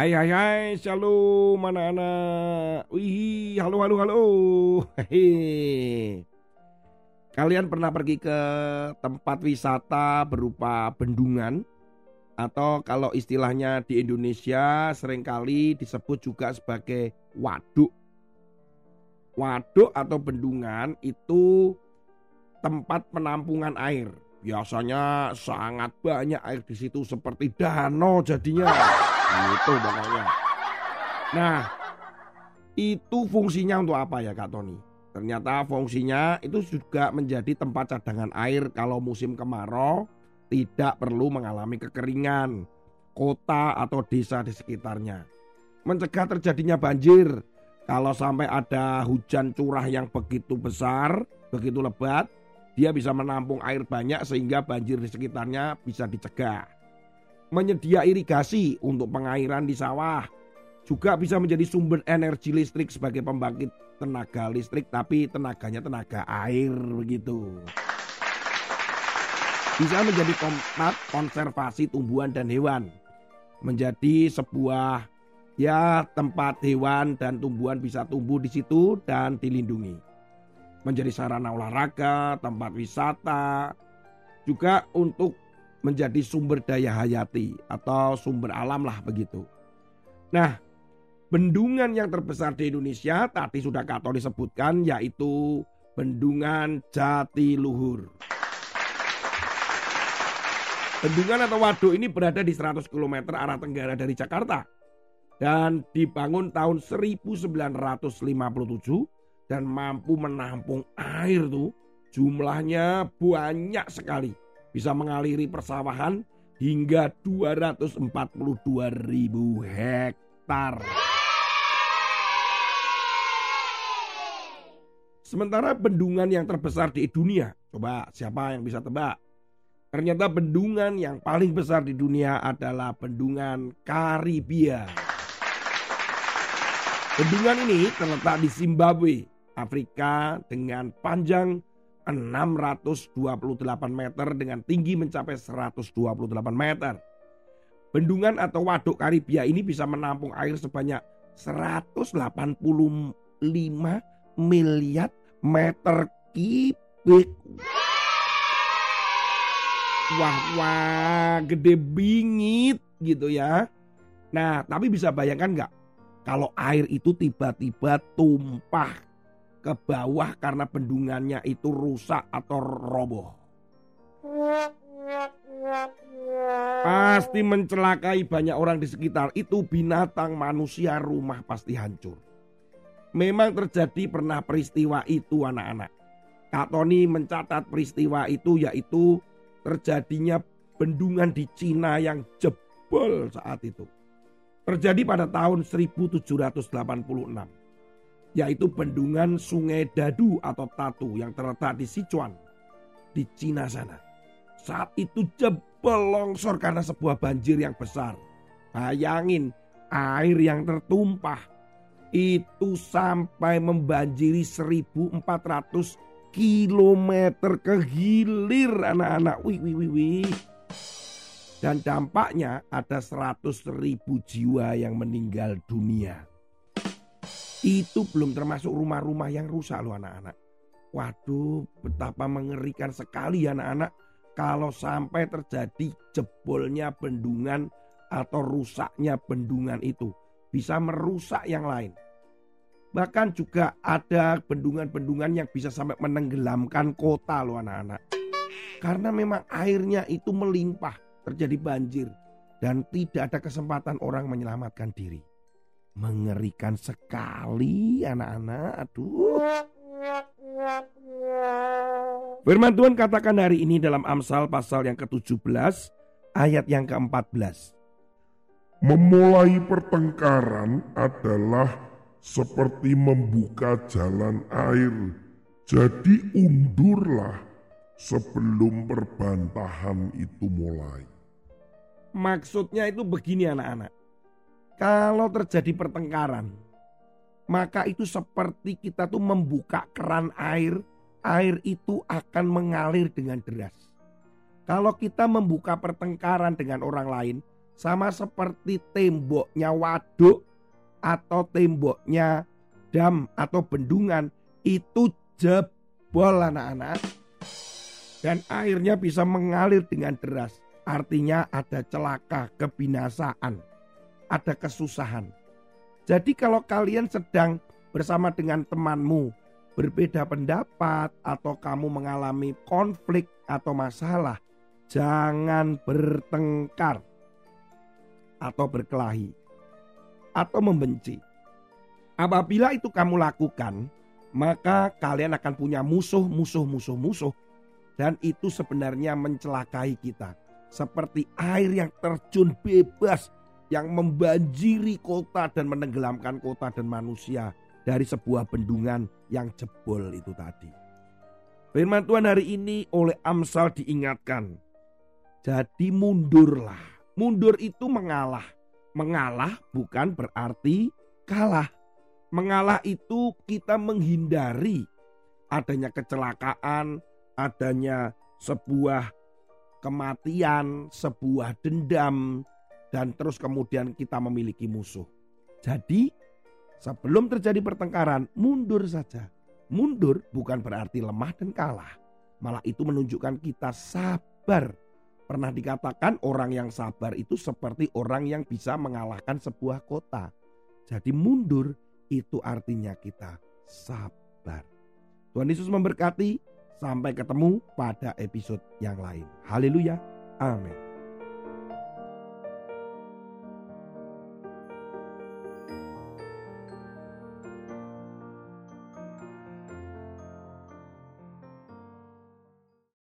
Hai hai hai, shalom anak-anak. Wih, halo halo halo. Hehe. Kalian pernah pergi ke tempat wisata berupa bendungan? Atau kalau istilahnya di Indonesia sering kali disebut juga sebagai waduk. Waduk atau bendungan itu tempat penampungan air. Biasanya sangat banyak air di situ seperti danau jadinya. Itu pokoknya. Nah, itu fungsinya untuk apa ya Kak Tony? Ternyata fungsinya itu juga menjadi tempat cadangan air kalau musim kemarau tidak perlu mengalami kekeringan kota atau desa di sekitarnya. Mencegah terjadinya banjir kalau sampai ada hujan curah yang begitu besar, begitu lebat, dia bisa menampung air banyak sehingga banjir di sekitarnya bisa dicegah menyedia irigasi untuk pengairan di sawah. Juga bisa menjadi sumber energi listrik sebagai pembangkit tenaga listrik tapi tenaganya tenaga air begitu. Bisa menjadi tempat konservasi tumbuhan dan hewan. Menjadi sebuah ya tempat hewan dan tumbuhan bisa tumbuh di situ dan dilindungi. Menjadi sarana olahraga, tempat wisata, juga untuk menjadi sumber daya hayati atau sumber alam lah begitu. Nah, bendungan yang terbesar di Indonesia tadi sudah Kak Tony sebutkan yaitu Bendungan Jatiluhur. Bendungan atau waduk ini berada di 100 km arah tenggara dari Jakarta dan dibangun tahun 1957 dan mampu menampung air tuh jumlahnya banyak sekali bisa mengaliri persawahan hingga 242 ribu hektar. Sementara bendungan yang terbesar di dunia, coba siapa yang bisa tebak? Ternyata bendungan yang paling besar di dunia adalah bendungan Karibia. Bendungan ini terletak di Zimbabwe, Afrika dengan panjang 628 meter dengan tinggi mencapai 128 meter. Bendungan atau waduk Karibia ini bisa menampung air sebanyak 185 miliar meter kubik. Wah, wah, gede bingit gitu ya. Nah, tapi bisa bayangkan nggak kalau air itu tiba-tiba tumpah ke bawah karena bendungannya itu rusak atau roboh. Pasti mencelakai banyak orang di sekitar itu binatang manusia rumah pasti hancur. Memang terjadi pernah peristiwa itu anak-anak. Kak Tony mencatat peristiwa itu yaitu terjadinya bendungan di Cina yang jebol saat itu. Terjadi pada tahun 1786 yaitu bendungan Sungai Dadu atau Tatu yang terletak di Sichuan di Cina sana. Saat itu jebol longsor karena sebuah banjir yang besar. Bayangin air yang tertumpah itu sampai membanjiri 1400 kilometer ke hilir anak-anak. Wih, wih, wih, wih. Dan dampaknya ada 100 ribu jiwa yang meninggal dunia. Itu belum termasuk rumah-rumah yang rusak loh anak-anak. Waduh betapa mengerikan sekali anak-anak kalau sampai terjadi jebolnya bendungan atau rusaknya bendungan itu. Bisa merusak yang lain. Bahkan juga ada bendungan-bendungan yang bisa sampai menenggelamkan kota loh anak-anak. Karena memang airnya itu melimpah, terjadi banjir. Dan tidak ada kesempatan orang menyelamatkan diri. Mengerikan sekali anak-anak. Aduh. Firman Tuhan katakan hari ini dalam Amsal pasal yang ke-17 ayat yang ke-14. Memulai pertengkaran adalah seperti membuka jalan air. Jadi undurlah sebelum perbantahan itu mulai. Maksudnya itu begini anak-anak. Kalau terjadi pertengkaran, maka itu seperti kita tuh membuka keran air, air itu akan mengalir dengan deras. Kalau kita membuka pertengkaran dengan orang lain, sama seperti temboknya waduk atau temboknya dam atau bendungan itu jebol anak-anak dan airnya bisa mengalir dengan deras. Artinya ada celaka, kebinasaan, ada kesusahan. Jadi kalau kalian sedang bersama dengan temanmu berbeda pendapat atau kamu mengalami konflik atau masalah, jangan bertengkar atau berkelahi atau membenci. Apabila itu kamu lakukan, maka kalian akan punya musuh, musuh, musuh, musuh. Dan itu sebenarnya mencelakai kita. Seperti air yang terjun bebas yang membanjiri kota dan menenggelamkan kota dan manusia dari sebuah bendungan yang jebol itu tadi. Firman Tuhan hari ini oleh Amsal diingatkan. Jadi mundurlah. Mundur itu mengalah. Mengalah bukan berarti kalah. Mengalah itu kita menghindari adanya kecelakaan, adanya sebuah kematian, sebuah dendam, dan terus kemudian kita memiliki musuh. Jadi, sebelum terjadi pertengkaran, mundur saja. Mundur bukan berarti lemah dan kalah, malah itu menunjukkan kita sabar Pernah dikatakan orang yang sabar itu seperti orang yang bisa mengalahkan sebuah kota. Jadi mundur itu artinya kita sabar. Tuhan Yesus memberkati. Sampai ketemu pada episode yang lain. Haleluya. Amin.